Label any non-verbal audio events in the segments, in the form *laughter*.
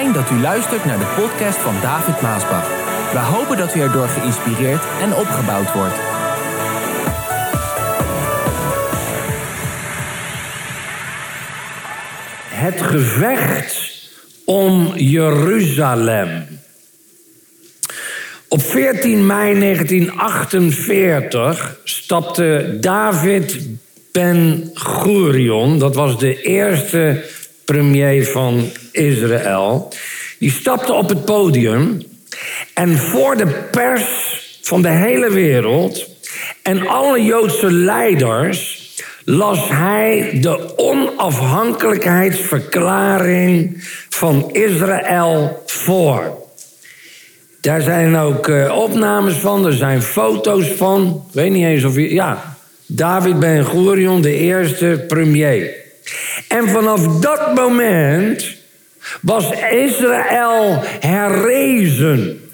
Dat u luistert naar de podcast van David Maasbach. We hopen dat u erdoor geïnspireerd en opgebouwd wordt. Het gevecht om Jeruzalem. Op 14 mei 1948 stapte David Ben Gurion, dat was de eerste premier van Israël, die stapte op het podium en voor de pers van de hele wereld en alle Joodse leiders las hij de onafhankelijkheidsverklaring van Israël voor. Daar zijn ook uh, opnames van, er zijn foto's van. Ik weet niet eens of je. Ja, David Ben Gurion, de eerste premier. En vanaf dat moment was Israël herrezen.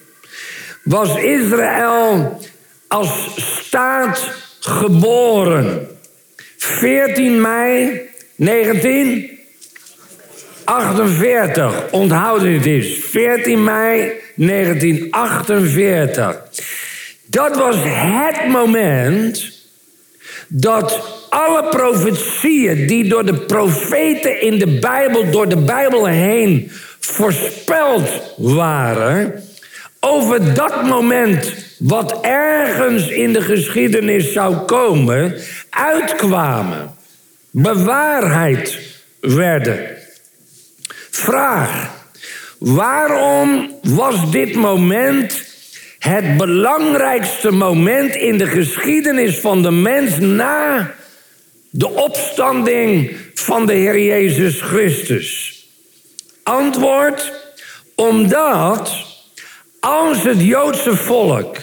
Was Israël als staat geboren. 14 mei 1948. Onthoud dit eens. 14 mei 1948. Dat was het moment dat alle profetieën die door de profeten in de Bijbel, door de Bijbel heen voorspeld waren, over dat moment wat ergens in de geschiedenis zou komen, uitkwamen, bewaarheid werden. Vraag: waarom was dit moment het belangrijkste moment in de geschiedenis van de mens na de opstanding van de Heer Jezus Christus? Antwoord: omdat als het Joodse volk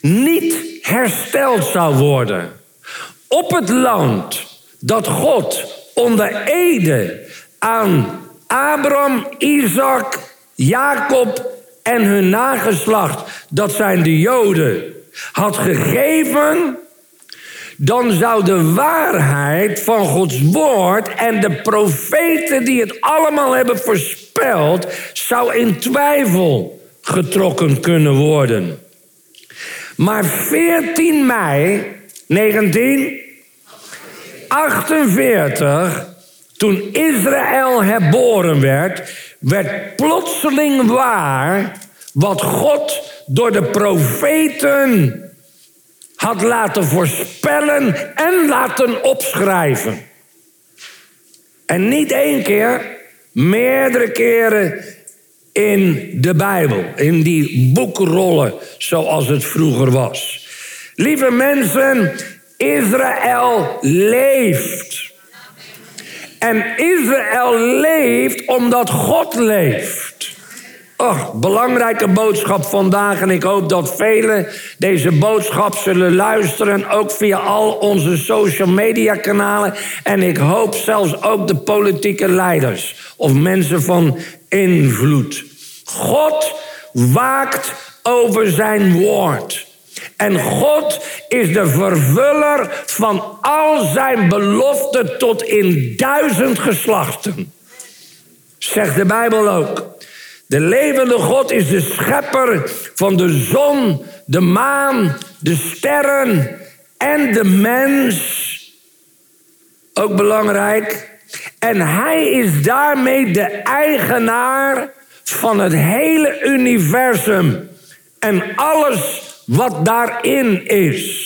niet hersteld zou worden op het land dat God onder Ede aan Abraham, Isaac, Jacob en hun nageslacht, dat zijn de Joden, had gegeven, dan zou de waarheid van Gods woord en de profeten die het allemaal hebben voorspeld, zou in twijfel getrokken kunnen worden. Maar 14 mei 1948, toen Israël herboren werd, werd plotseling waar wat God door de profeten had laten voorspellen en laten opschrijven. En niet één keer, meerdere keren in de Bijbel, in die boekrollen zoals het vroeger was. Lieve mensen, Israël leeft. En Israël leeft omdat God leeft. Oh, belangrijke boodschap vandaag. En ik hoop dat velen deze boodschap zullen luisteren. Ook via al onze social media kanalen. En ik hoop zelfs ook de politieke leiders. Of mensen van invloed. God waakt over zijn woord. En God is de vervuller van al zijn beloften tot in duizend geslachten. Zegt de Bijbel ook. De levende God is de schepper van de zon, de maan, de sterren en de mens. Ook belangrijk. En hij is daarmee de eigenaar van het hele universum en alles wat daarin is.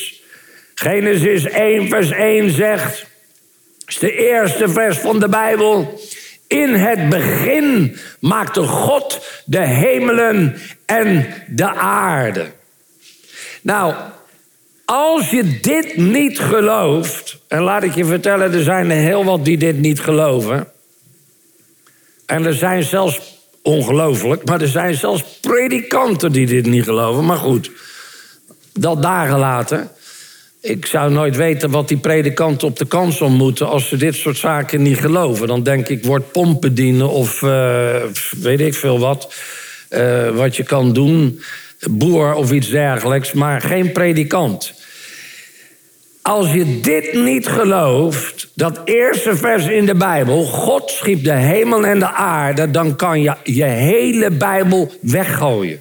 Genesis 1, vers 1 zegt, is de eerste vers van de Bijbel. In het begin maakte God de hemelen en de aarde. Nou, als je dit niet gelooft, en laat ik je vertellen, er zijn er heel wat die dit niet geloven. En er zijn zelfs ongelooflijk. Maar er zijn zelfs predikanten die dit niet geloven. Maar goed, dat daar gelaten. Ik zou nooit weten wat die predikanten op de kans moeten als ze dit soort zaken niet geloven. Dan denk ik, word pompbedienen of uh, weet ik veel wat. Uh, wat je kan doen, boer of iets dergelijks, maar geen predikant. Als je dit niet gelooft, dat eerste vers in de Bijbel, God schiep de hemel en de aarde, dan kan je je hele Bijbel weggooien.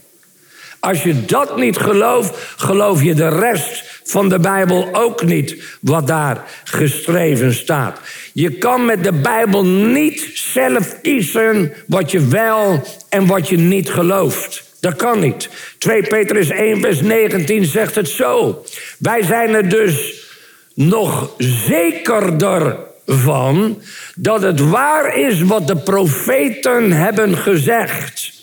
Als je dat niet gelooft, geloof je de rest van de Bijbel ook niet, wat daar geschreven staat. Je kan met de Bijbel niet zelf kiezen wat je wel en wat je niet gelooft. Dat kan niet. 2 Petrus 1, vers 19 zegt het zo. Wij zijn er dus nog zekerder van dat het waar is wat de profeten hebben gezegd.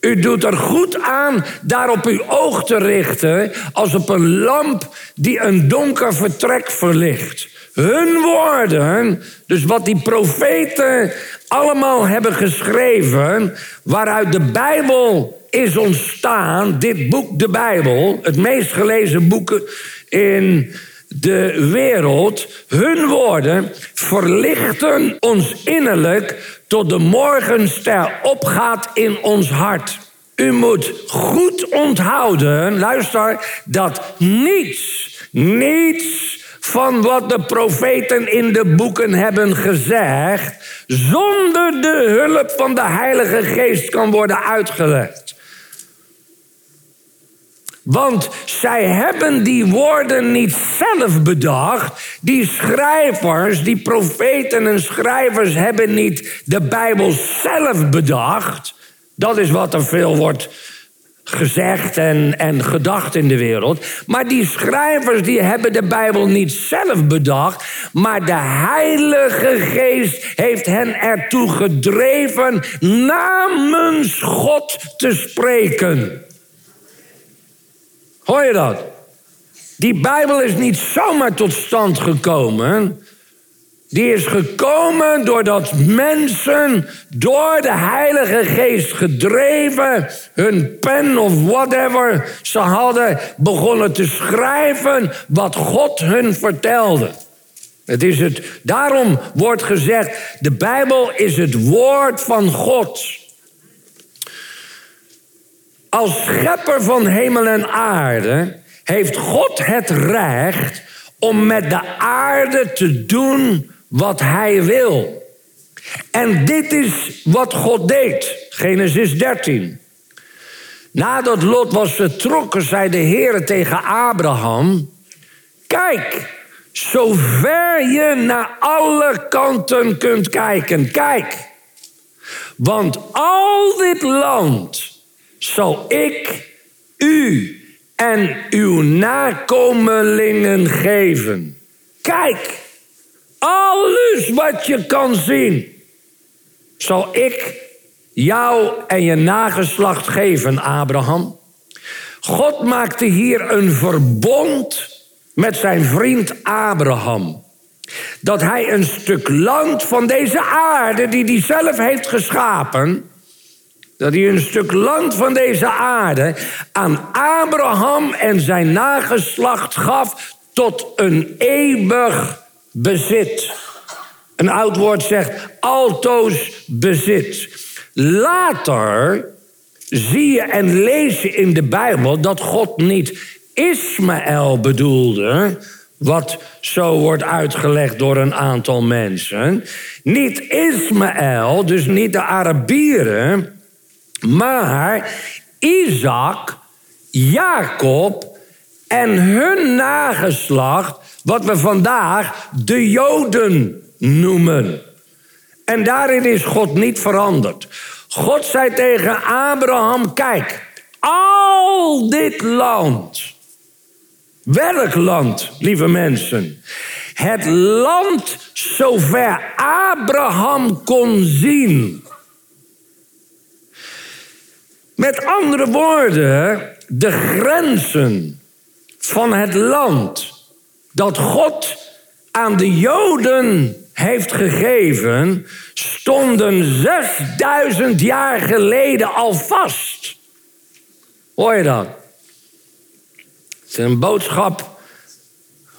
U doet er goed aan daarop uw oog te richten als op een lamp die een donker vertrek verlicht. Hun woorden, dus wat die profeten allemaal hebben geschreven, waaruit de Bijbel is ontstaan, dit boek, de Bijbel, het meest gelezen boek in de wereld, hun woorden verlichten ons innerlijk tot de morgenster opgaat in ons hart. U moet goed onthouden, luister, dat niets, niets van wat de profeten in de boeken hebben gezegd, zonder de hulp van de Heilige Geest kan worden uitgelegd. Want zij hebben die woorden niet zelf bedacht. Die schrijvers, die profeten en schrijvers hebben niet de Bijbel zelf bedacht. Dat is wat er veel wordt gezegd en, en gedacht in de wereld. Maar die schrijvers die hebben de Bijbel niet zelf bedacht, maar de Heilige Geest heeft hen ertoe gedreven namens God te spreken. Hoor je dat? Die Bijbel is niet zomaar tot stand gekomen. Die is gekomen doordat mensen door de Heilige Geest gedreven, hun pen of whatever ze hadden, begonnen te schrijven wat God hun vertelde. Het is het, daarom wordt gezegd, de Bijbel is het woord van God. Als schepper van hemel en aarde heeft God het recht om met de aarde te doen wat hij wil. En dit is wat God deed. Genesis 13. Nadat Lot was vertrokken, zei de Heer tegen Abraham: Kijk, zover je naar alle kanten kunt kijken, kijk. Want al dit land zal ik u en uw nakomelingen geven. Kijk, alles wat je kan zien, zal ik jou en je nageslacht geven, Abraham. God maakte hier een verbond met zijn vriend Abraham. Dat hij een stuk land van deze aarde, die hij zelf heeft geschapen, dat hij een stuk land van deze aarde aan Abraham en zijn nageslacht gaf tot een eeuwig bezit. Een oud woord zegt altoos bezit. Later zie je en lees je in de Bijbel dat God niet Ismaël bedoelde, wat zo wordt uitgelegd door een aantal mensen. Niet Ismaël, dus niet de Arabieren, maar Isaac, Jacob en hun nageslacht, wat we vandaag de Joden noemen. En daarin is God niet veranderd. God zei tegen Abraham: Kijk, al dit land. Welk land, lieve mensen? Het land zover Abraham kon zien. Met andere woorden, de grenzen van het land dat God aan de Joden heeft gegeven, stonden 6000 jaar geleden al vast. Hoor je dat? Het is een boodschap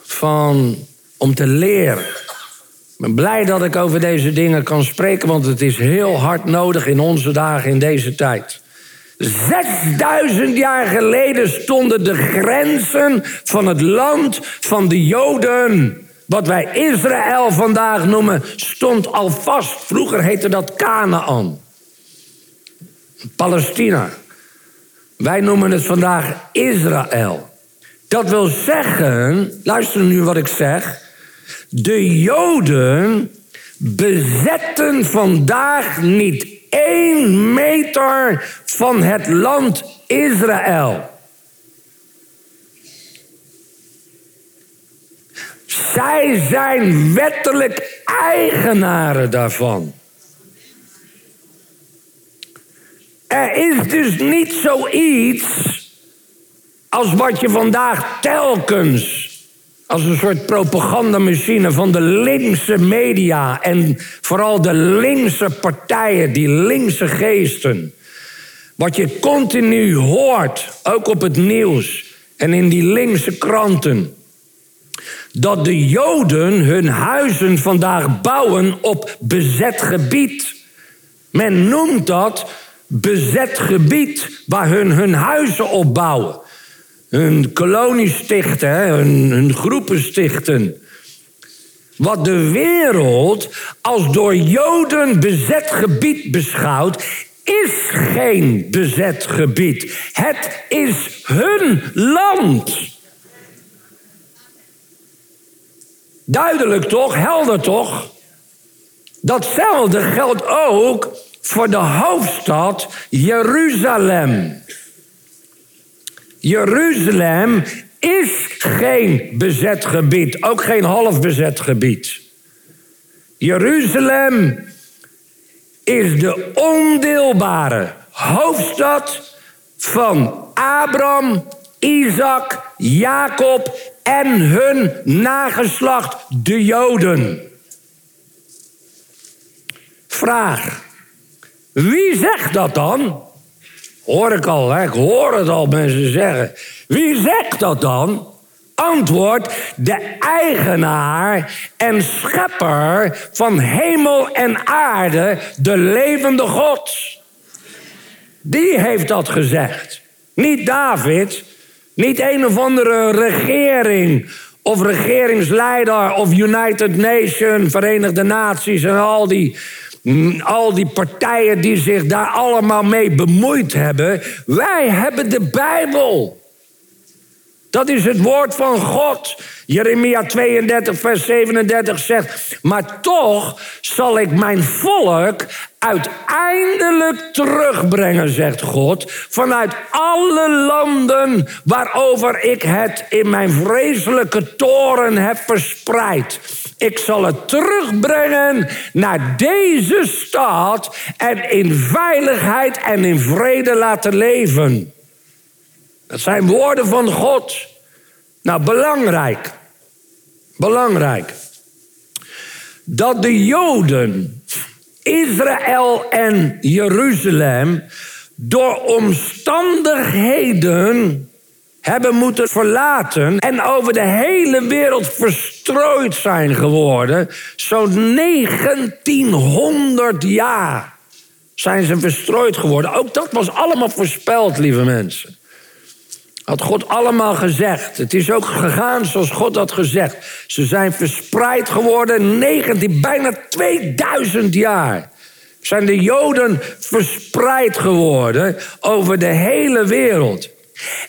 van, om te leren. Ik ben blij dat ik over deze dingen kan spreken, want het is heel hard nodig in onze dagen, in deze tijd. 6000 jaar geleden stonden de grenzen van het land van de Joden, wat wij Israël vandaag noemen, stond al vast. Vroeger heette dat Canaan. Palestina. Wij noemen het vandaag Israël. Dat wil zeggen, luister nu wat ik zeg. De Joden bezetten vandaag niet één meter van het land Israël. Zij zijn wettelijk eigenaren daarvan. Er is dus niet zoiets als wat je vandaag telkens als een soort propagandamachine van de linkse media en vooral de linkse partijen, die linkse geesten. Wat je continu hoort, ook op het nieuws en in die linkse kranten. Dat de Joden hun huizen vandaag bouwen op bezet gebied. Men noemt dat bezet gebied waar hun hun huizen opbouwen hun kolonie stichten, hun, hun groepen stichten. Wat de wereld als door Joden bezet gebied beschouwt, is geen bezet gebied. Het is hun land. Duidelijk toch, helder toch? Datzelfde geldt ook voor de hoofdstad Jeruzalem. Jeruzalem is geen bezet gebied, ook geen half bezet gebied. Jeruzalem is de ondeelbare hoofdstad van Abraham, Isaac, Jacob en hun nageslacht, de Joden. Vraag: wie zegt dat dan? Hoor ik al, ik hoor het al mensen zeggen. Wie zegt dat dan? Antwoord, de eigenaar en schepper van hemel en aarde, de levende God. Die heeft dat gezegd. Niet David, niet een of andere regering of regeringsleider of United Nations, Verenigde Naties en al die al die partijen die zich daar allemaal mee bemoeid hebben. Wij hebben de Bijbel. Dat is het woord van God. Jeremia 32, vers 37 zegt: Maar toch zal ik mijn volk uiteindelijk terugbrengen, zegt God, vanuit alle landen waarover ik het in mijn vreselijke toren heb verspreid. Ik zal het terugbrengen naar deze stad en in veiligheid en in vrede laten leven. Dat zijn woorden van God. Nou, belangrijk. Belangrijk. Dat de Joden, Israël en Jeruzalem door omstandigheden hebben moeten verlaten en over de hele wereld verstrooid zijn geworden. Zo'n 1900 jaar zijn ze verstrooid geworden. Ook dat was allemaal voorspeld, lieve mensen. Had God allemaal gezegd. Het is ook gegaan zoals God had gezegd. Ze zijn verspreid geworden, 19, bijna 2000 jaar. Zijn de Joden verspreid geworden over de hele wereld.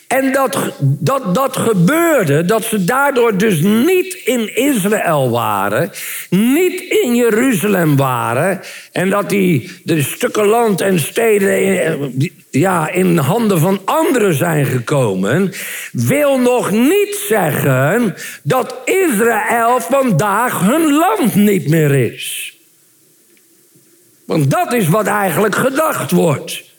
En dat, dat, dat gebeurde, dat ze daardoor dus niet in Israël waren, niet in Jeruzalem waren, en dat die de stukken land en steden in, ja, in handen van anderen zijn gekomen, wil nog niet zeggen dat Israël vandaag hun land niet meer is. Want dat is wat eigenlijk gedacht wordt.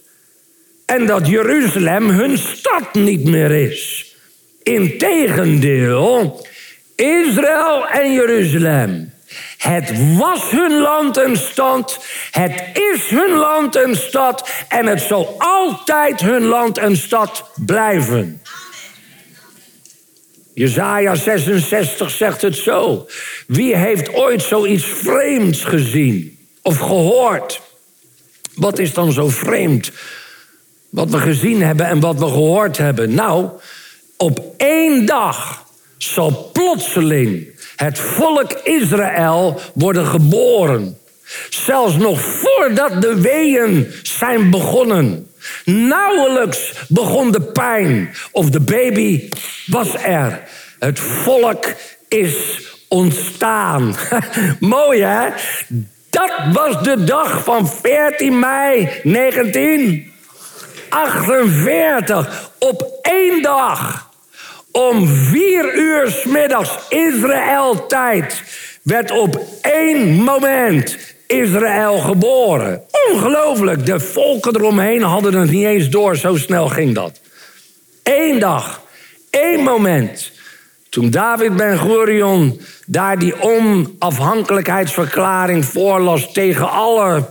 En dat Jeruzalem hun stad niet meer is. Integendeel, Israël en Jeruzalem. Het was hun land en stad. Het is hun land en stad. En het zal altijd hun land en stad blijven. Jezaja 66 zegt het zo. Wie heeft ooit zoiets vreemds gezien of gehoord? Wat is dan zo vreemd Wat we gezien hebben en wat we gehoord hebben. Nou, op één dag zal plotseling het volk Israël worden geboren. Zelfs nog voordat de weeën zijn begonnen. Nauwelijks begon de pijn of de baby was er. Het volk is ontstaan. *laughs* Mooi hè? Dat was de dag van 14 mei 1948. Op één dag. Om vier uur s middags Israël tijd werd op één moment Israël geboren. Ongelooflijk. De volken eromheen hadden het niet eens door. Zo snel ging dat. Eén dag. één moment. Toen David Ben Gurion daar die onafhankelijkheidsverklaring voorlas tegen alle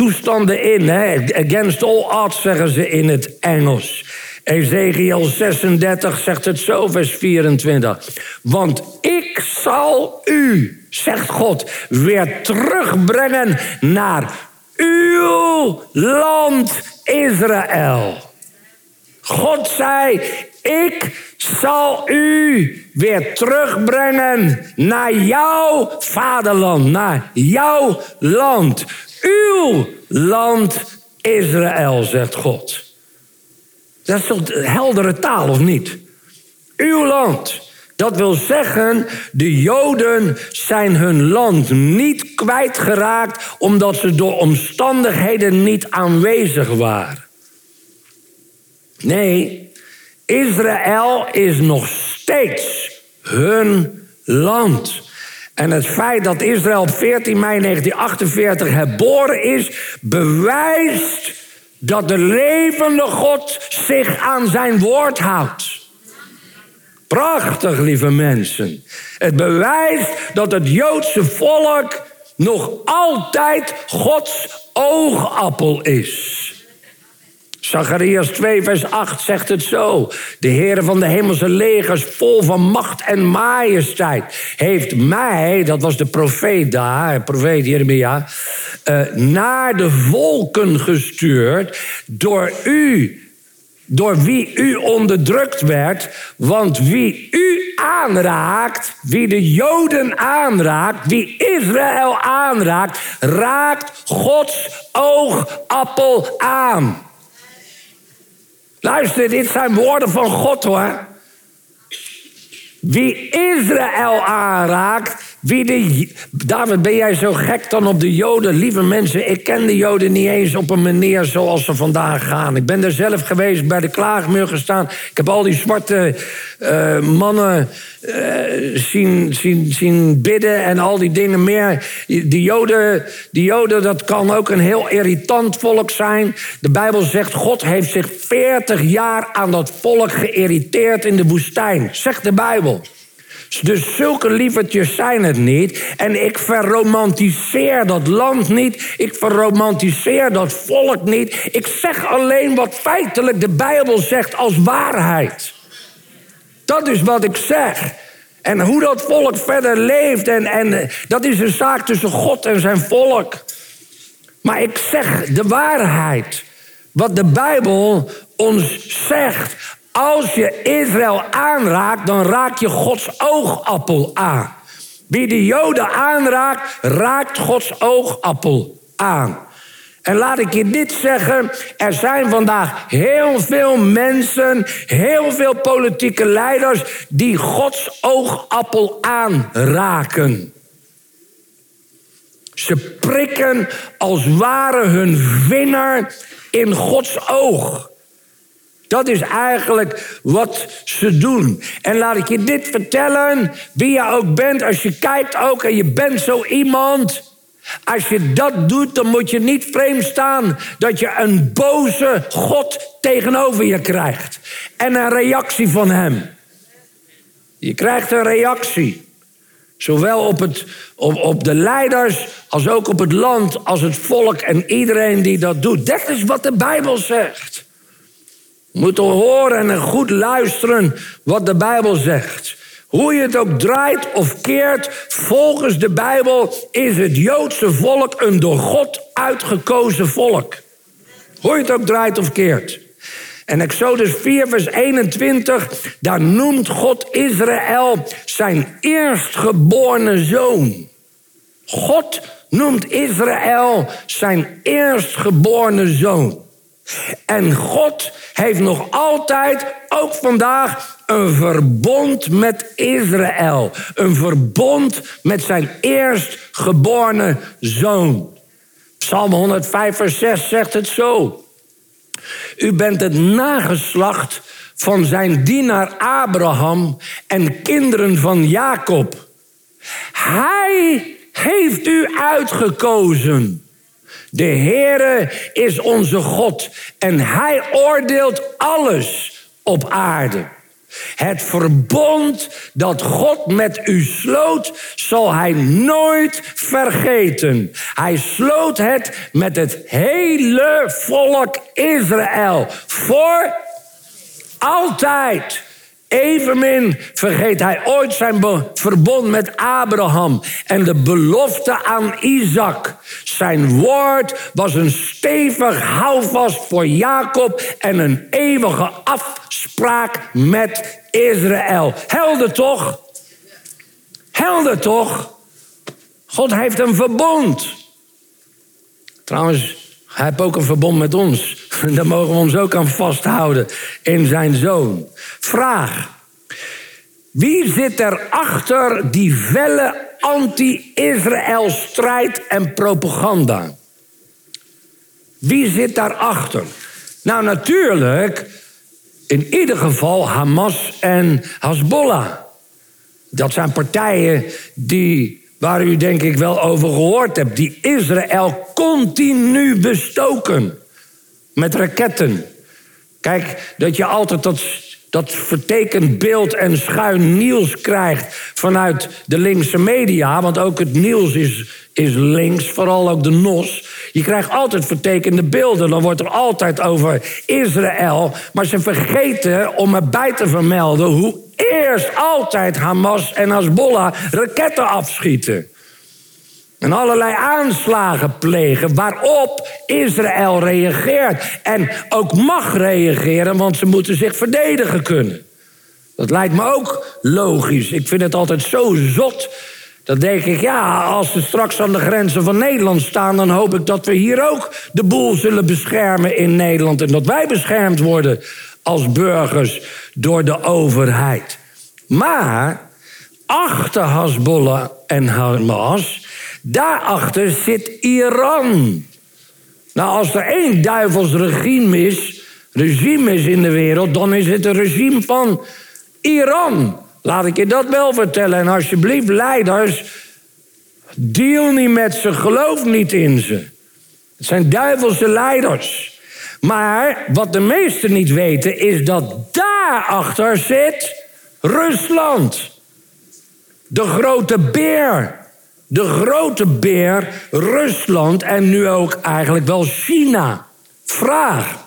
toestanden in. Hè? Against all odds zeggen ze in het Engels. Ezekiel 36 zegt het zo, vers 24. Want ik zal u, zegt God, weer terugbrengen naar uw land Israël. God zei, ik zal u weer terugbrengen naar jouw vaderland, naar jouw land. Uw land Israël, zegt God. Dat is toch heldere taal, of niet? Uw land. Dat wil zeggen, de Joden zijn hun land niet kwijtgeraakt omdat ze door omstandigheden niet aanwezig waren. Nee, Israël is nog steeds hun land. En het feit dat Israël op 14 mei 1948 herboren is, bewijst dat de levende God zich aan zijn woord houdt. Prachtig, lieve mensen. Het bewijst dat het Joodse volk nog altijd Gods oogappel is. Zacharias 2, vers 8 zegt het zo. De Heer van de hemelse legers, vol van macht en majesteit, heeft mij, dat was de profeet daar, profeet Jeremia, uh, naar de volken gestuurd door u door wie u onderdrukt werd. Want wie u aanraakt, wie de Joden aanraakt, wie Israël aanraakt, raakt Gods oogappel aan. Luister, dit zijn woorden van God hoor. Wie Israël aanraakt, wie de, David, ben jij zo gek dan op de Joden? Lieve mensen, ik ken de Joden niet eens op een manier zoals ze vandaag gaan. Ik ben er zelf geweest, bij de klaagmuur gestaan. Ik heb al die zwarte uh, mannen uh, zien, zien, zien bidden en al die dingen meer. Die Joden, die Joden, dat kan ook een heel irritant volk zijn. De Bijbel zegt, God heeft zich 40 jaar aan dat volk geïrriteerd in de woestijn. Zegt de Bijbel. Dus zulke lievertjes zijn het niet. En ik verromantiseer dat land niet. Ik verromantiseer dat volk niet. Ik zeg alleen wat feitelijk de Bijbel zegt als waarheid. Dat is wat ik zeg. En hoe dat volk verder leeft, en, en dat is een zaak tussen God en zijn volk. Maar ik zeg de waarheid. Wat de Bijbel ons zegt. Als je Israël aanraakt, dan raak je Gods oogappel aan. Wie de Joden aanraakt, raakt Gods oogappel aan. En laat ik je dit zeggen: er zijn vandaag heel veel mensen, heel veel politieke leiders die Gods oogappel aanraken. Ze prikken als ware hun vinger in Gods oog. Dat is eigenlijk wat ze doen. En laat ik je dit vertellen, wie je ook bent, als je kijkt ook en je bent zo iemand. Als je dat doet, dan moet je niet vreemd staan dat je een boze God tegenover je krijgt. En een reactie van hem. Je krijgt een reactie. Zowel op, het, op, op de leiders als ook op het land, als het volk en iedereen die dat doet. Dat is wat de Bijbel zegt moeten horen en goed luisteren wat de Bijbel zegt. Hoe je het ook draait of keert, volgens de Bijbel is het Joodse volk een door God uitgekozen volk. Hoe je het ook draait of keert. En Exodus 4, vers 21, daar noemt God Israël zijn eerstgeborene zoon. God noemt Israël zijn eerstgeborene zoon. En God heeft nog altijd, ook vandaag, een verbond met Israël. Een verbond met zijn eerstgeborene zoon. Psalm 105, vers 6 zegt het zo. U bent het nageslacht van zijn dienaar Abraham en kinderen van Jacob. Hij heeft u uitgekozen. De Heere is onze God en hij oordeelt alles op aarde. Het verbond dat God met u sloot, zal hij nooit vergeten. Hij sloot het met het hele volk Israël. Voor altijd. Evenmin vergeet hij ooit zijn verbond met Abraham en de belofte aan Isaac. Zijn woord was een stevig houvast voor Jacob en een eeuwige afspraak met Israël. Helder toch? Helder toch? God heeft een verbond. Trouwens, hij heeft ook een verbond met ons. *laughs* Daar mogen we ons ook aan vasthouden in zijn zoon. Vraag. Wie zit er achter die felle anti-Israël strijd en propaganda? Wie zit daarachter? Nou, natuurlijk, in ieder geval Hamas en Hezbollah. Dat zijn partijen die waar u denk ik wel over gehoord hebt, die Israël continu bestoken met raketten. Kijk, dat je altijd dat, dat vertekend beeld en schuin nieuws krijgt vanuit de linkse media, want ook het nieuws is, is links, vooral ook de NOS. Je krijgt altijd vertekende beelden, dan wordt er altijd over Israël, maar ze vergeten om erbij te vermelden hoe eerst altijd Hamas en Hezbollah raketten afschieten. En allerlei aanslagen plegen waarop Israël reageert. En ook mag reageren, want ze moeten zich verdedigen kunnen. Dat lijkt me ook logisch. Ik vind het altijd zo zot. Dan denk ik, ja, als ze straks aan de grenzen van Nederland staan, dan hoop ik dat we hier ook de boel zullen beschermen in Nederland. En dat wij beschermd worden als burgers door de overheid. Maar achter Hezbollah en Hamas, daarachter zit Iran. Nou, als er één duivels regime is, regime is in de wereld, dan is het een regime van Iran. Laat ik je dat wel vertellen. En alsjeblieft, leiders, deal niet met ze, geloof niet in ze. Het zijn duivelse leiders. Maar wat de meesten niet weten, is dat daarachter zit Rusland. De grote beer. De grote beer, Rusland en nu ook eigenlijk wel China. Vraag.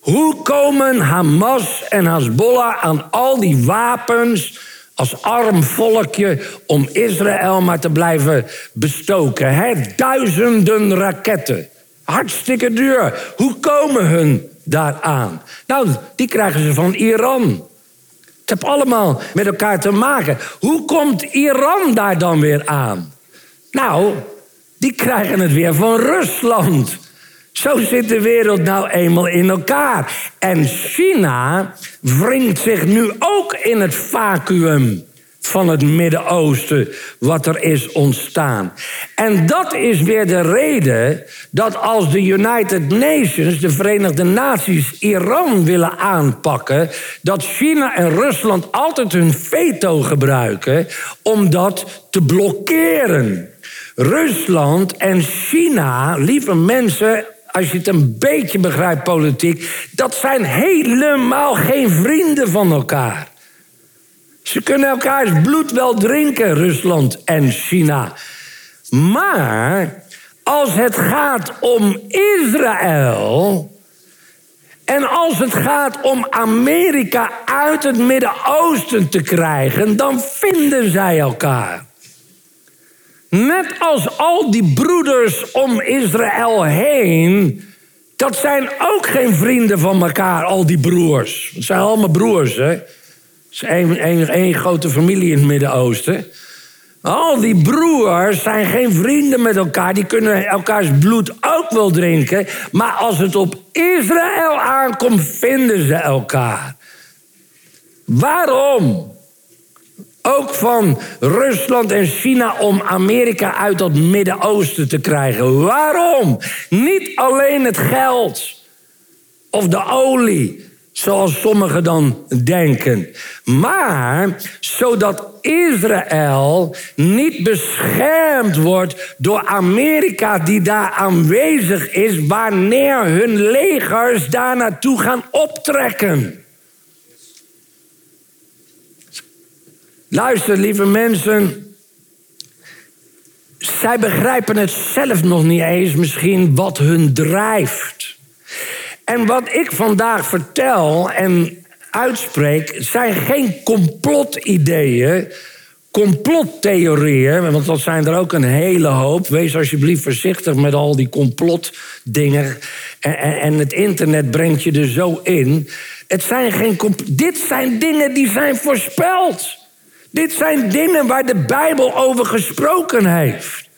Hoe komen Hamas en Hezbollah aan al die wapens als arm volkje om Israël maar te blijven bestoken? Hè? Duizenden raketten. Hartstikke duur. Hoe komen hun daaraan? Nou, die krijgen ze van Iran. Het heeft allemaal met elkaar te maken. Hoe komt Iran daar dan weer aan? Nou, die krijgen het weer van Rusland. Zo zit de wereld nou eenmaal in elkaar. En China wringt zich nu ook in het vacuüm van het Midden-Oosten wat er is ontstaan. En dat is weer de reden dat als de United Nations, de Verenigde Naties, Iran willen aanpakken, dat China en Rusland altijd hun veto gebruiken om dat te blokkeren. Rusland en China, lieve mensen, als je het een beetje begrijpt politiek, dat zijn helemaal geen vrienden van elkaar. Ze kunnen elkaars bloed wel drinken, Rusland en China. Maar als het gaat om Israël. En als het gaat om Amerika uit het Midden-Oosten te krijgen, dan vinden zij elkaar. Net als al die broeders om Israël heen Dat zijn ook geen vrienden van elkaar, al die broers. Het zijn allemaal broers, hè? Is één grote familie in het Midden-Oosten. Al die broers zijn geen vrienden met elkaar. Die kunnen elkaars bloed ook wel drinken. Maar als het op Israël aankomt, vinden ze elkaar. Waarom? Ook van Rusland en China om Amerika uit dat Midden-Oosten te krijgen. Waarom? Niet alleen het geld of de olie, zoals sommigen dan denken. Maar zodat Israël niet beschermd wordt door Amerika die daar aanwezig is wanneer hun legers daar naartoe gaan optrekken. Luister, lieve mensen. Zij begrijpen het zelf nog niet eens misschien wat hun drijft. En wat ik vandaag vertel en uitspreek, zijn geen complotideeën, complottheorieën, want dat zijn er ook een hele hoop. Wees alsjeblieft voorzichtig met al die complotdingen. En, en, en het internet brengt je er zo in. Het zijn geen dit zijn dingen die zijn voorspeld. Dit zijn dingen waar de Bijbel over gesproken heeft.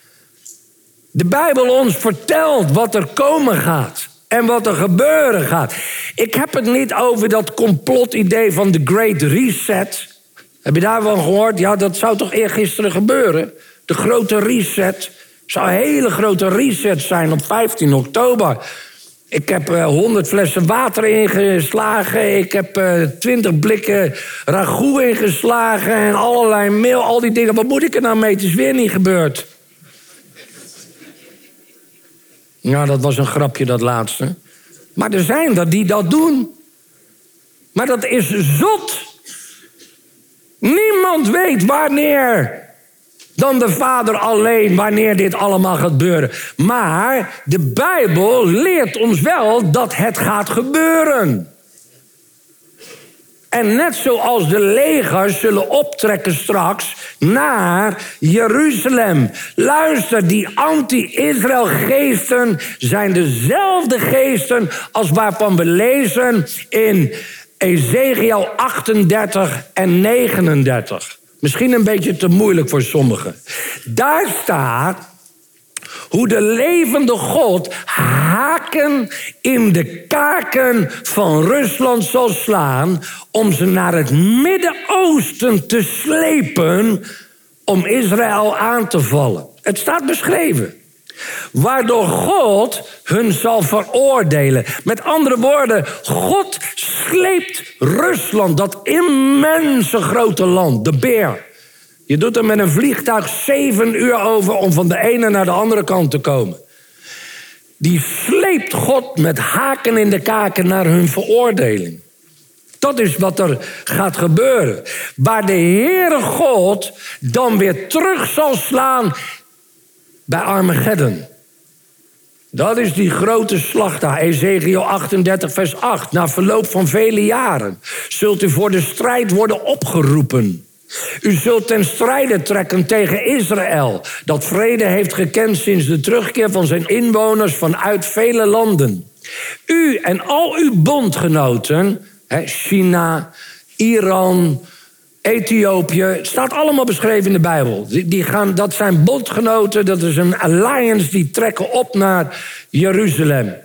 De Bijbel ons vertelt wat er komen gaat en wat er gebeuren gaat. Ik heb het niet over dat complotidee van de Great Reset. Heb je daarvan gehoord? Ja, dat zou toch eergisteren gebeuren? De grote reset. zou een hele grote reset zijn op 15 oktober. Ik heb uh, eh, 100 flessen water ingeslagen. Ik heb uh, eh, 20 blikken ragout ingeslagen. En allerlei meel, al die dingen. Wat moet ik er nou mee? Het is weer niet gebeurd. Ja, dat was een grapje, dat laatste. Maar er zijn er die dat doen. Maar dat is zot. Niemand weet wanneer dan de Vader alleen wanneer dit allemaal gaat gebeuren. Maar de Bijbel leert ons wel dat het gaat gebeuren. En net zoals de legers zullen optrekken straks naar Jeruzalem. Luister, die anti-Israël geesten zijn dezelfde geesten als waarvan we lezen in Ezekiel 38 en 39. Misschien een beetje te moeilijk voor sommigen. Daar staat hoe de levende God haken in de kaken van Rusland zal slaan om ze naar het Midden-Oosten te slepen om Israël aan te vallen. Het staat beschreven. Waardoor God hun zal veroordelen. Met andere woorden, God sleept Rusland, dat immense grote land, de beer. Je doet er met een vliegtuig zeven uur over om van de ene naar de andere kant te komen. Die sleept God met haken in de kaken naar hun veroordeling. Dat is wat er gaat gebeuren. Waar de Heere God dan weer terug zal slaan bij Armageddon. Dat is die grote slag daar, Ezekiel 38, vers 8. Na verloop van vele jaren zult u voor de strijd worden opgeroepen. U zult ten strijde trekken tegen Israël, dat vrede heeft gekend sinds de terugkeer van zijn inwoners vanuit vele landen. U en al uw bondgenoten, China, Iran, Ethiopië, staat allemaal beschreven in de Bijbel. Die, gaan, dat zijn bondgenoten, dat is een alliance, die trekken op naar Jeruzalem.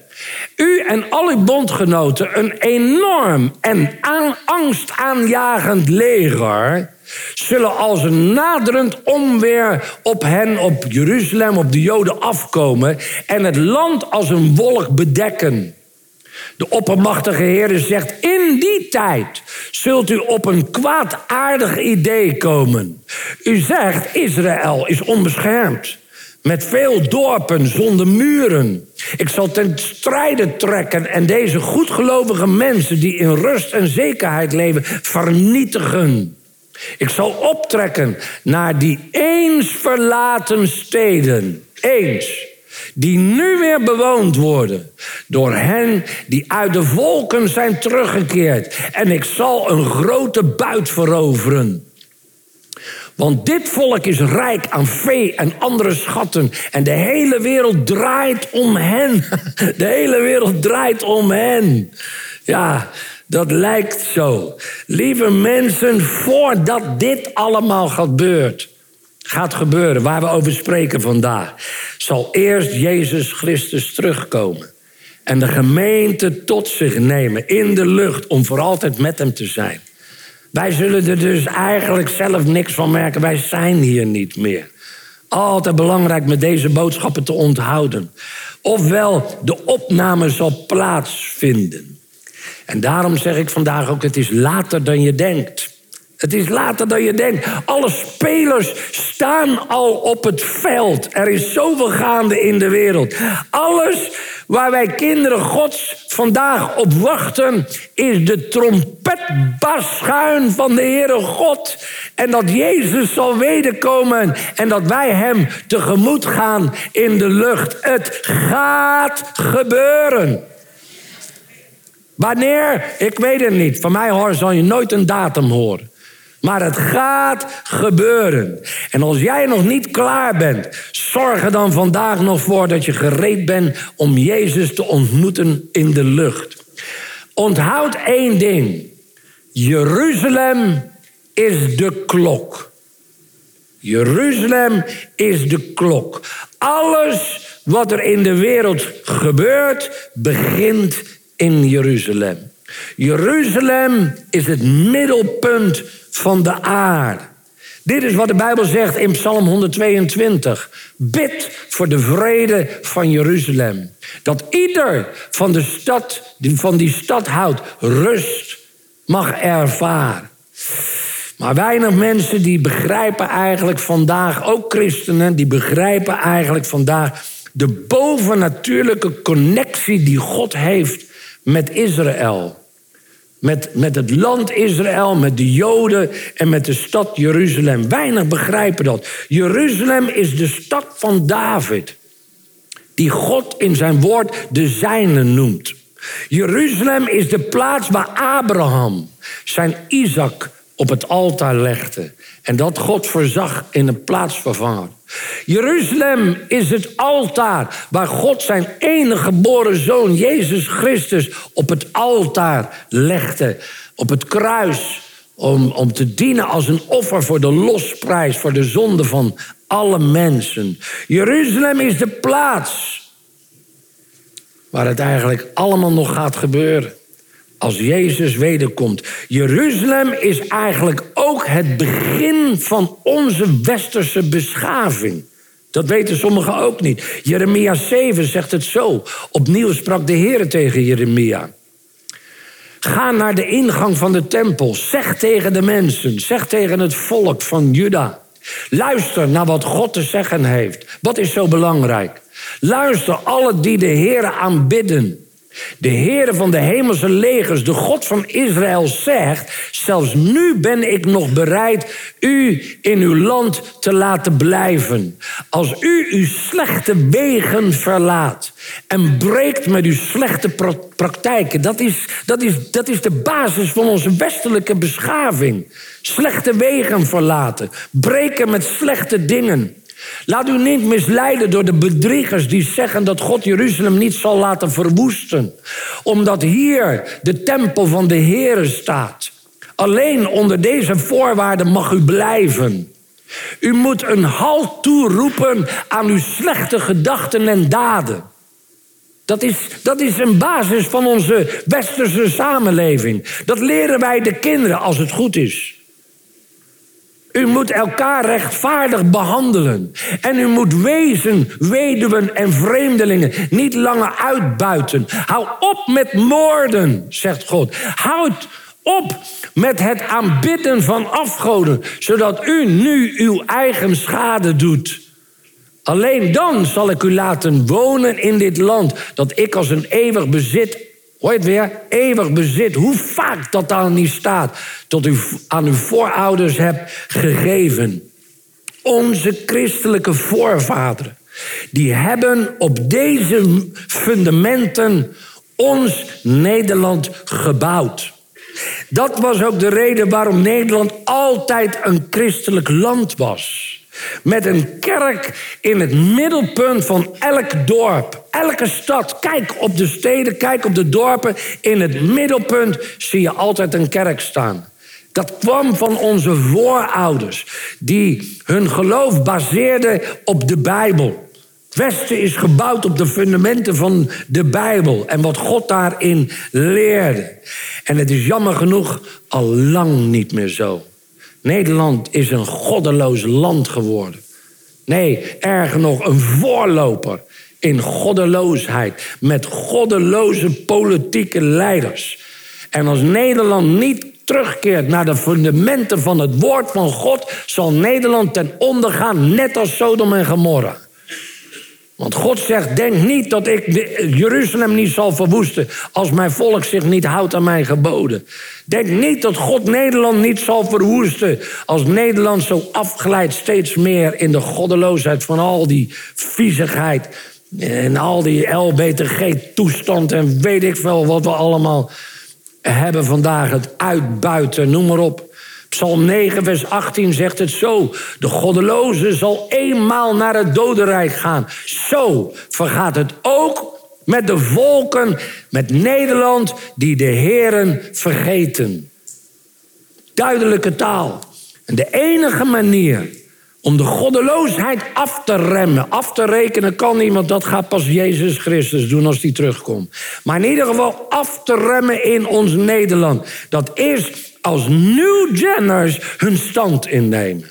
U en al uw bondgenoten, een enorm en aan, angstaanjagend leger, zullen als een naderend onweer op hen, op Jeruzalem, op de Joden afkomen en het land als een wolk bedekken. De oppermachtige Heer zegt, in die tijd zult u op een kwaadaardig idee komen. U zegt, Israël is onbeschermd. Met veel dorpen zonder muren. Ik zal ten strijde trekken en deze goedgelovige mensen die in rust en zekerheid leven vernietigen. Ik zal optrekken naar die eens verlaten steden. Eens die nu weer bewoond worden door hen die uit de volken zijn teruggekeerd. En ik zal een grote buit veroveren. Want dit volk is rijk aan vee en andere schatten. En de hele wereld draait om hen. *laughs* De hele wereld draait om hen. Ja, dat lijkt zo. Lieve mensen, voordat dit allemaal gebeurt, gaat gebeuren, waar we over spreken vandaag, zal eerst Jezus Christus terugkomen. En de gemeente tot zich nemen in de lucht om voor altijd met hem te zijn. Wij zullen er dus eigenlijk zelf niks van merken. Wij zijn hier niet meer. Altijd belangrijk met deze boodschappen te onthouden. Ofwel, de opname zal plaatsvinden. En daarom zeg ik vandaag ook: het is later dan je denkt. Het is later dan je denkt. Alle spelers staan al op het veld. Er is zoveel gaande in de wereld. Alles waar wij kinderen Gods vandaag op wachten, is de trompetbaschuin van de Heere God. En dat Jezus zal wederkomen en dat wij Hem tegemoet gaan in de lucht. Het gaat gebeuren. Wanneer? Ik weet het niet. Van mij hoor zal je nooit een datum horen. Maar het gaat gebeuren. En als jij nog niet klaar bent, zorg er dan vandaag nog voor dat je gereed bent om Jezus te ontmoeten in de lucht. Onthoud één ding. Jeruzalem is de klok. Jeruzalem is de klok. Alles wat er in de wereld gebeurt, begint in Jeruzalem. Jeruzalem is het middelpunt van de aarde. Dit is wat de Bijbel zegt in Psalm 122. Bid voor de vrede van Jeruzalem. Dat ieder van, de stad, van die stad houdt rust mag ervaren. Maar weinig mensen die begrijpen eigenlijk vandaag, ook christenen, die begrijpen eigenlijk vandaag de bovennatuurlijke connectie die God heeft met Israël. Met, met het land Israël, met de Joden en met de stad Jeruzalem. Weinig begrijpen dat. Jeruzalem is de stad van David, die God in zijn woord de zijne noemt. Jeruzalem is de plaats waar Abraham zijn Isaac op het altaar legde. En dat God voorzag in een plaatsvervanger. Jeruzalem is het altaar waar God zijn enige geboren zoon, Jezus Christus, op het altaar legde. Op het kruis. Om, om te dienen als een offer voor de losprijs, voor de zonde van alle mensen. Jeruzalem is de plaats waar het eigenlijk allemaal nog gaat gebeuren als Jezus wederkomt. Jeruzalem is eigenlijk ook het begin van onze westerse beschaving. Dat weten sommigen ook niet. Jeremia 7 zegt het zo. Opnieuw sprak de Heer tegen Jeremia. Ga naar de ingang van de tempel. Zeg tegen de mensen, zeg tegen het volk van Juda. Luister naar wat God te zeggen heeft. Wat is zo belangrijk? Luister, alle die de Heer aanbidden. De Heere van de hemelse legers, de God van Israël, zegt: Zelfs nu ben ik nog bereid u in uw land te laten blijven. Als u uw slechte wegen verlaat en breekt met uw slechte praktijken, dat is, dat is, dat is de basis van onze westelijke beschaving. Slechte wegen verlaten, breken met slechte dingen. Laat u niet misleiden door de bedriegers die zeggen dat God Jeruzalem niet zal laten verwoesten. Omdat hier de tempel van de Heere staat. Alleen onder deze voorwaarden mag u blijven. U moet een halt toeroepen aan uw slechte gedachten en daden. Dat is, dat is een basis van onze westerse samenleving. Dat leren wij de kinderen als het goed is. U moet elkaar rechtvaardig behandelen. En u moet wezen, weduwen en vreemdelingen niet langer uitbuiten. Hou op met moorden, zegt God. Houd op met het aanbidden van afgoden, zodat u nu uw eigen schade doet. Alleen dan zal ik u laten wonen in dit land dat ik als een eeuwig bezit Hoor je weer? Eeuwig bezit. Hoe vaak dat dan niet staat. Tot u aan uw voorouders hebt gegeven. Onze christelijke voorvaderen. Die hebben op deze fundamenten ons Nederland gebouwd. Dat was ook de reden waarom Nederland altijd een christelijk land was. Met een kerk in het middelpunt van elk dorp, elke stad. Kijk op de steden, kijk op de dorpen. In het middelpunt zie je altijd een kerk staan. Dat kwam van onze voorouders, die hun geloof baseerden op de Bijbel. Het Westen is gebouwd op de fundamenten van de Bijbel en wat God daarin leerde. En het is jammer genoeg al lang niet meer zo. Nederland is een goddeloos land geworden. Nee, erger nog, een voorloper in goddeloosheid. Met goddeloze politieke leiders. En als Nederland niet terugkeert naar de fundamenten van het woord van God, zal Nederland ten onder gaan, net als Sodom en Gomorra. Want God zegt: Denk niet dat ik Jeruzalem niet zal verwoesten. als mijn volk zich niet houdt aan mijn geboden. Denk niet dat God Nederland niet zal verwoesten. als Nederland zo afglijdt steeds meer in de goddeloosheid van al die viezigheid. en al die LBTG-toestand en weet ik veel wat we allemaal hebben vandaag. Het uitbuiten, noem maar op. Psalm 9, vers 18 zegt het zo. De goddeloze zal eenmaal naar het dodenrijk gaan. Zo vergaat het ook met de volken, met Nederland, die de Heren vergeten. Duidelijke taal. En de enige manier om de goddeloosheid af te remmen, af te rekenen kan niemand. Dat gaat pas Jezus Christus doen als hij terugkomt. Maar in ieder geval af te remmen in ons Nederland. Dat is als New Jenners hun stand innemen.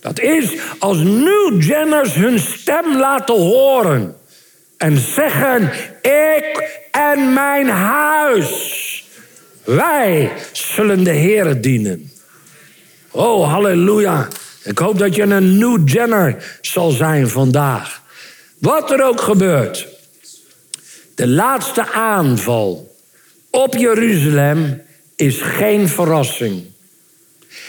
Dat is als New Jenners hun stem laten horen. En zeggen, ik en mijn huis, wij zullen de Heer dienen. Oh, halleluja. Ik hoop dat je een New Jenner zal zijn vandaag. Wat er ook gebeurt. De laatste aanval op Jeruzalem is geen verrassing.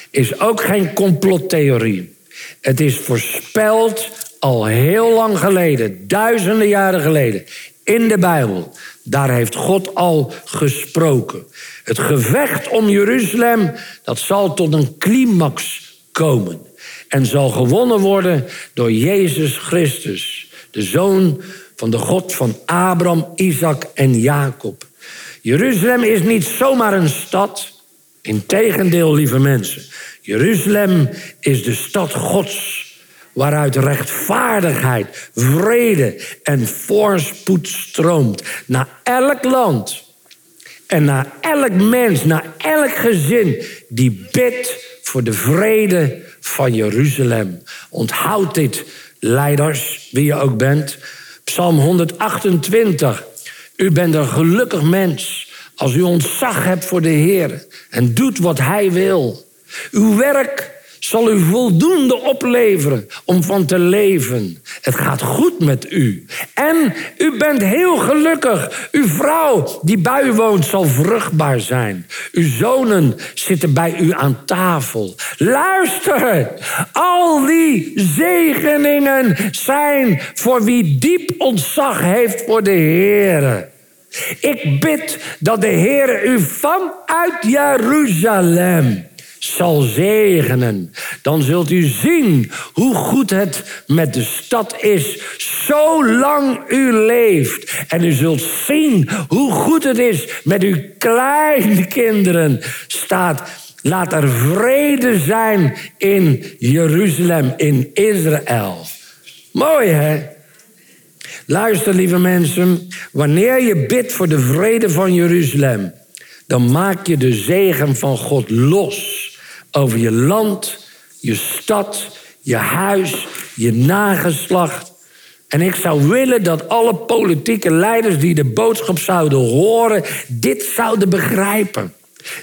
Is ook geen complottheorie. Het is voorspeld al heel lang geleden, duizenden jaren geleden, in de Bijbel. Daar heeft God al gesproken. Het gevecht om Jeruzalem, dat zal tot een climax komen. En zal gewonnen worden door Jezus Christus, de zoon van de God van Abraham, Isaac en Jacob. Jeruzalem is niet zomaar een stad. Integendeel, lieve mensen. Jeruzalem is de stad Gods. Waaruit rechtvaardigheid, vrede en voorspoed stroomt. Naar elk land. En naar elk mens, naar elk gezin die bidt voor de vrede van Jeruzalem. Onthoud dit, leiders, wie je ook bent. Psalm 128. U bent een gelukkig mens als u ontzag hebt voor de Heer en doet wat Hij wil. Uw werk zal u voldoende opleveren om van te leven. Het gaat goed met u. En u bent heel gelukkig. Uw vrouw die bij u woont zal vruchtbaar zijn. Uw zonen zitten bij u aan tafel. Luister, al die zegeningen zijn voor wie diep ontzag heeft voor de Heer. Ik bid dat de Heer u vanuit Jeruzalem zal zegenen. Dan zult u zien hoe goed het met de stad is, zolang u leeft. En u zult zien hoe goed het is met uw kleine kinderen. Staat, laat er vrede zijn in Jeruzalem, in Israël. Mooi hè? Luister, lieve mensen, wanneer je bidt voor de vrede van Jeruzalem, dan maak je de zegen van God los over je land, je stad, je huis, je nageslacht. En ik zou willen dat alle politieke leiders die de boodschap zouden horen, dit zouden begrijpen.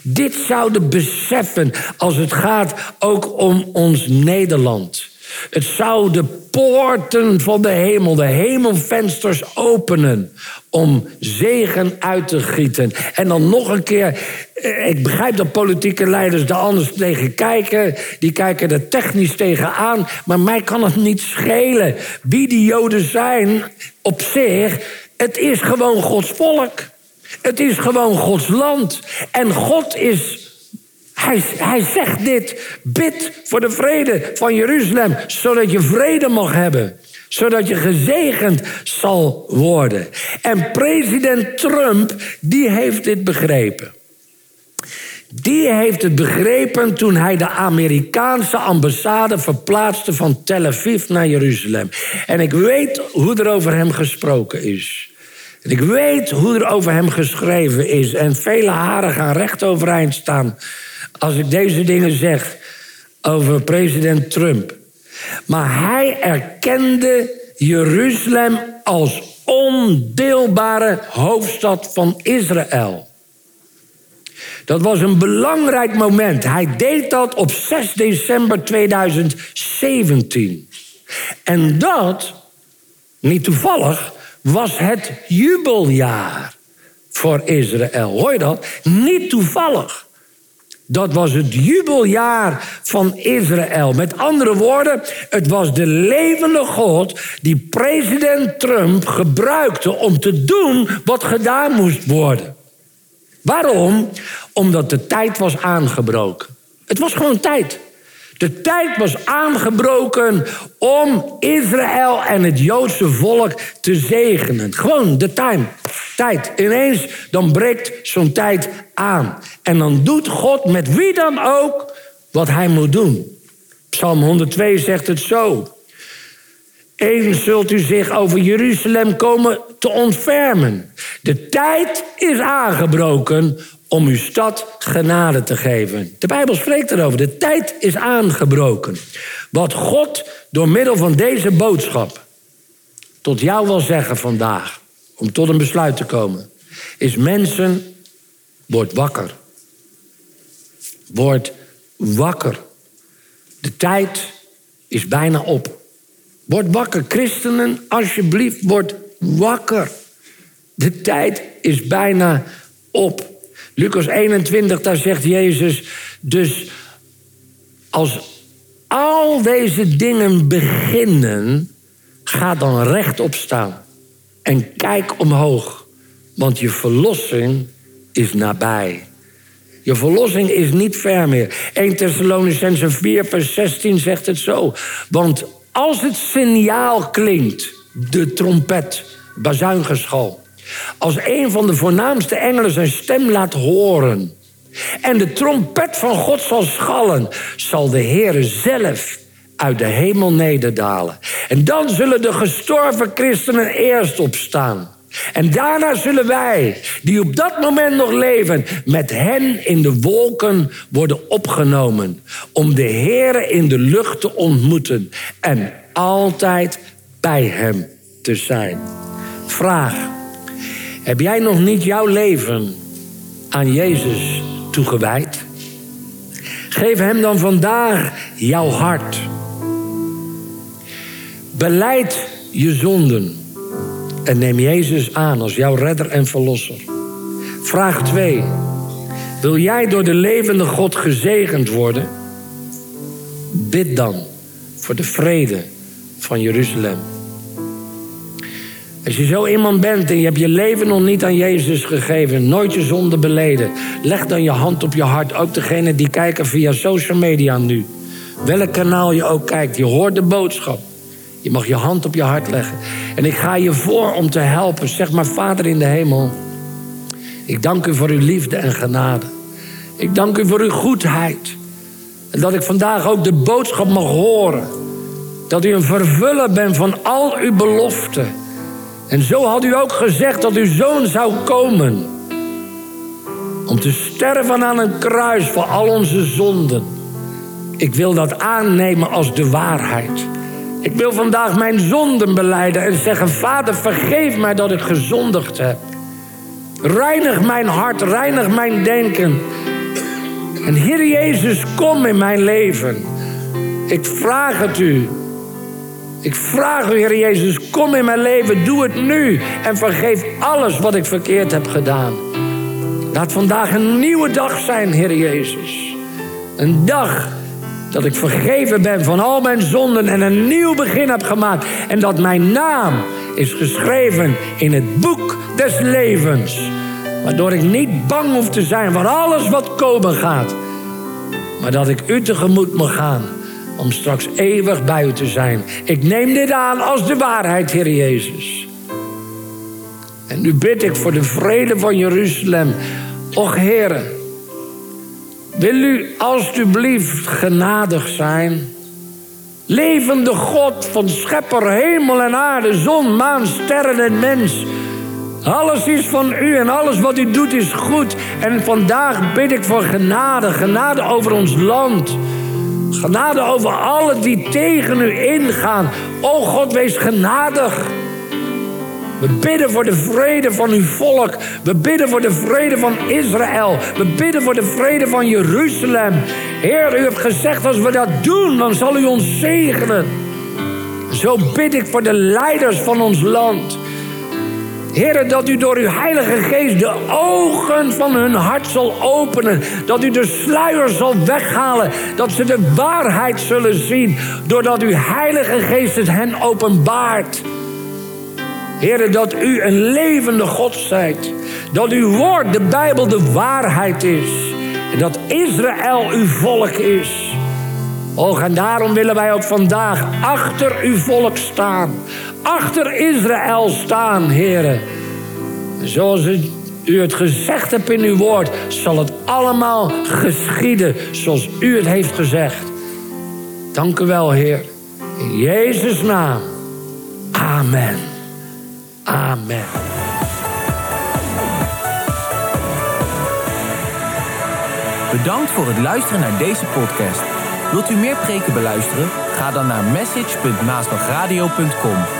Dit zouden beseffen als het gaat ook om ons Nederland. Het zou de poorten van de hemel, de hemelvensters openen om zegen uit te gieten. En dan nog een keer, eh, ik begrijp dat politieke leiders daar anders tegen kijken. Die kijken er technisch tegenaan. Maar mij kan het niet schelen wie die Joden zijn op zich. Het is gewoon Gods volk. Het is gewoon Gods land. En God is hij, hij, zegt dit. Bid voor de vrede van Jeruzalem, zodat je vrede mag hebben. Zodat je gezegend zal worden. En president Trump, die heeft dit begrepen. Die heeft het begrepen toen hij de Amerikaanse ambassade verplaatste van Tel Aviv naar Jeruzalem. En ik weet hoe er over hem gesproken is. En ik weet hoe er over hem geschreven is. En vele haren gaan recht overeind staan als ik deze dingen zeg over president Trump. Maar hij erkende Jeruzalem als ondeelbare hoofdstad van Israël. Dat was een belangrijk moment. Hij deed dat op 6 december 2017. En dat, niet toevallig, was het jubeljaar voor Israël. Hoor je dat? Niet toevallig. Dat was het jubeljaar van Israël. Met andere woorden, het was de levende God die president Trump gebruikte om te doen wat gedaan moest worden. Waarom? Omdat de tijd was aangebroken. Het was gewoon tijd. De tijd was aangebroken om Israël en het Joodse volk te zegenen. Gewoon de time, tijd. Ineens dan breekt zo'n tijd aan. En dan doet God met wie dan ook wat hij moet doen. Psalm 102 zegt het zo. Eens zult u zich over Jeruzalem komen te ontfermen. De tijd is aangebroken om uw stad genade te geven. De Bijbel spreekt erover. De tijd is aangebroken. Wat God door middel van deze boodschap tot jou wil zeggen vandaag, om tot een besluit te komen, is mensen, word wakker. Word wakker. De tijd is bijna op. Word wakker, christenen, alsjeblieft, word wakker. De tijd is bijna op. Lucas 21, daar zegt Jezus, dus als al deze dingen beginnen, ga dan rechtop staan en kijk omhoog, want je verlossing is nabij. Je verlossing is niet ver meer. 1 Thessalonicense 4 vers 16 zegt het zo. Want als het signaal klinkt, de trompet, bazuingeschal... Als een van de voornaamste engelen zijn stem laat horen. En de trompet van God zal schallen, zal de Heer zelf uit de hemel nederdalen. En dan zullen de gestorven christenen eerst opstaan. En daarna zullen wij, die op dat moment nog leven, met hen in de wolken worden opgenomen. Om de Heer in de lucht te ontmoeten en altijd bij Hem te zijn. Vraag. Heb jij nog niet jouw leven aan Jezus toegewijd? Geef Hem dan vandaag jouw hart. Beleid je zonden en neem Jezus aan als jouw redder en verlosser. Vraag 2. Wil jij door de levende God gezegend worden? Bid dan voor de vrede van Jeruzalem. Als je zo iemand bent en je hebt je leven nog niet aan Jezus gegeven, nooit je zonde beleden, leg dan je hand op je hart. Ook degene die kijken via social media nu. Welk kanaal je ook kijkt, je hoort de boodschap. Je mag je hand op je hart leggen. En ik ga je voor om te helpen. Zeg maar, Vader in de hemel. Ik dank u voor uw liefde en genade. Ik dank u voor uw goedheid. En dat ik vandaag ook de boodschap mag horen. Dat u een vervuller bent van al uw beloften. En zo had u ook gezegd dat uw zoon zou komen. Om te sterven aan een kruis voor al onze zonden. Ik wil dat aannemen als de waarheid. Ik wil vandaag mijn zonden beleiden en zeggen: Vader, vergeef mij dat ik gezondigd heb. Reinig mijn hart, reinig mijn denken. En Heer Jezus, kom in mijn leven. Ik vraag het u. Ik vraag u, Heer Jezus, kom in mijn leven, doe het nu en vergeef alles wat ik verkeerd heb gedaan. Laat vandaag een nieuwe dag zijn, Heer Jezus. Een dag dat ik vergeven ben van al mijn zonden en een nieuw begin heb gemaakt. En dat mijn naam is geschreven in het boek des levens. Waardoor ik niet bang hoef te zijn voor alles wat komen gaat. Maar dat ik u tegemoet mag gaan om straks eeuwig bij u te zijn. Ik neem dit aan als de waarheid, Heer Jezus. En nu bid ik voor de vrede van Jeruzalem. Och Heer, wil u alstublieft genadig zijn? Levende God van schepper, hemel en aarde, zon, maan, sterren en mens. Alles is van u en alles wat u doet is goed. En vandaag bid ik voor genade, genade over ons land. Genade over allen die tegen u ingaan. O God, wees genadig. We bidden voor de vrede van uw volk. We bidden voor de vrede van Israël. We bidden voor de vrede van Jeruzalem. Heer, u hebt gezegd als we dat doen, dan zal u ons zegenen. Zo bid ik voor de leiders van ons land. Heer, dat u door uw Heilige Geest de ogen van hun hart zal openen. Dat u de sluier zal weghalen. Dat ze de waarheid zullen zien. Doordat uw Heilige Geest het hen openbaart. Heer, dat u een levende God zijt. Dat uw woord, de Bijbel, de waarheid is. En dat Israël uw volk is. Och, en daarom willen wij ook vandaag achter uw volk staan. Achter Israël staan, heren. Zoals u het gezegd hebt in uw woord, zal het allemaal geschieden zoals u het heeft gezegd. Dank u wel, Heer. In Jezus' naam. Amen. Amen. Bedankt voor het luisteren naar deze podcast. Wilt u meer preken beluisteren? Ga dan naar message.maasbachradio.com.